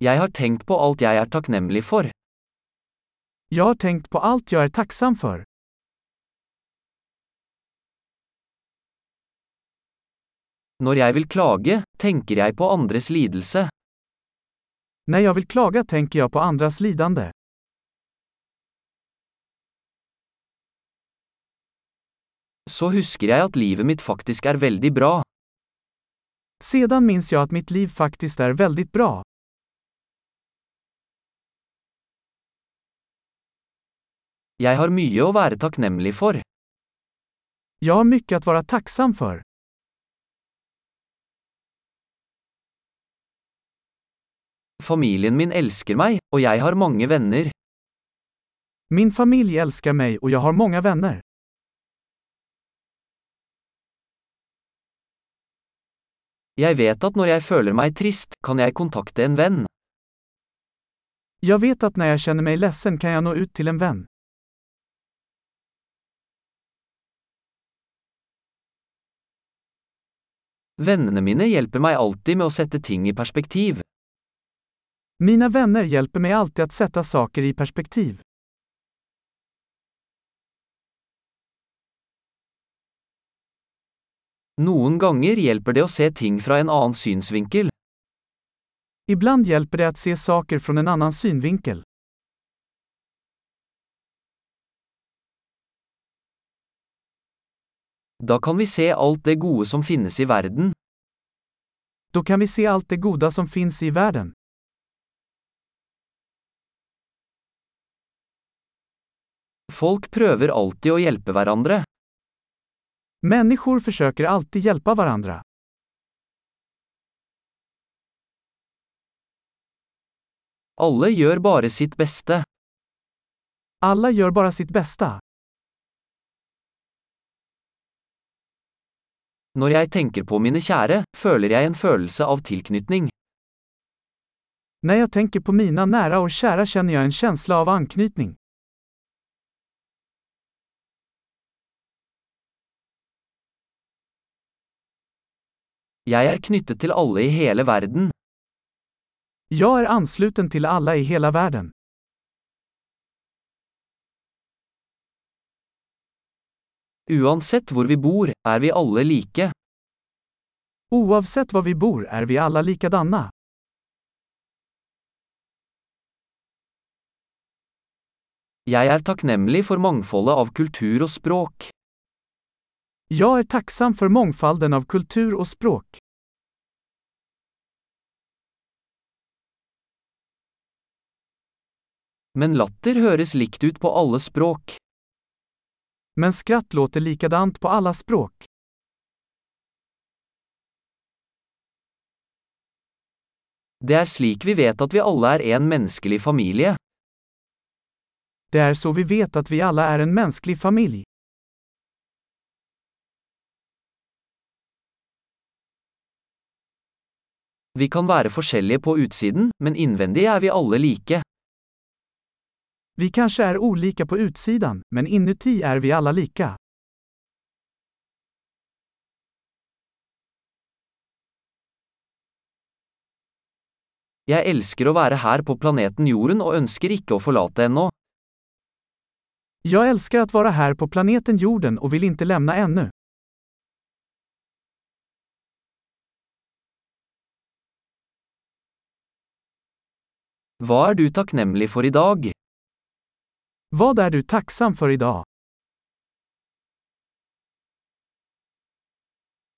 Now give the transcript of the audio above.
Jeg har tenkt på alt jeg er takknemlig for. Jeg har tenkt på alt jeg er takksam for. Når jeg vil klage, tenker jeg på andres lidelse. Når jeg vil klage, tenker jeg på andres lidende. Så husker jeg at livet mitt faktisk er veldig bra. Sedan minns jeg at mitt liv faktisk er veldig bra. Jeg har mye å være takknemlig for. Jag har mycket att vara tacksam för. Familien min elsker meg, og jeg har mange venner. Min familj älskar mig och jag har många vänner. Jeg vet at når jeg føler meg trist, kan jeg kontakte en venn. Jag vet att när jag känner mig ledsen kan jag nå ut till en vän. Vennene mine hjelper meg alltid med å sette ting i perspektiv. Mina venner hjelper meg alltid å sette saker i perspektiv. Noen ganger hjelper det å se ting fra en annen synsvinkel. Ibland hjelper det å se saker fra en annen synvinkel. Da kan vi se alt det gode som finnes i verden. Då kan vi se alt det goda som finns i verden. Folk prøver alltid å hjelpe hverandre. Människor försöker alltid hjelpe hverandre. Alle gjør bare sitt beste. Alla gör bara sitt bästa. Når jeg tenker på mine kjære, føler jeg en følelse av tilknytning. Når jeg tenker på mine nære og kjære, kjenner jeg en følelse av anknytning. Jeg er knyttet til alle i hele verden. Jeg er ansluten til alle i hele världen. Uansett hvor vi bor, er vi alle like. Oavsett hvor vi bor er vi alle likadana. Jeg er takknemlig for mangfoldet av kultur og språk. Jeg er takksam for mangfolden av kultur og språk. Men latter høres likt ut på alle språk. Men skratt låter likadant på alla språk. Det er slik vi vet at vi alle er en menneskelig familie. Det er så vi vet at vi alle er en menneskelig familie. Vi kan være forskjellige på utsiden, men innvendig er vi alle like. Vi kanske är olika på utsidan, men inuti är vi alla lika. Jeg elsker å være her på planeten Jorden og ønsker ikke å forlate ennå. Jeg elsker å være her på planeten jorden og vil ikke lämna ennå. Hva er du takknemlig for i dag? Vad är du tacksam för idag?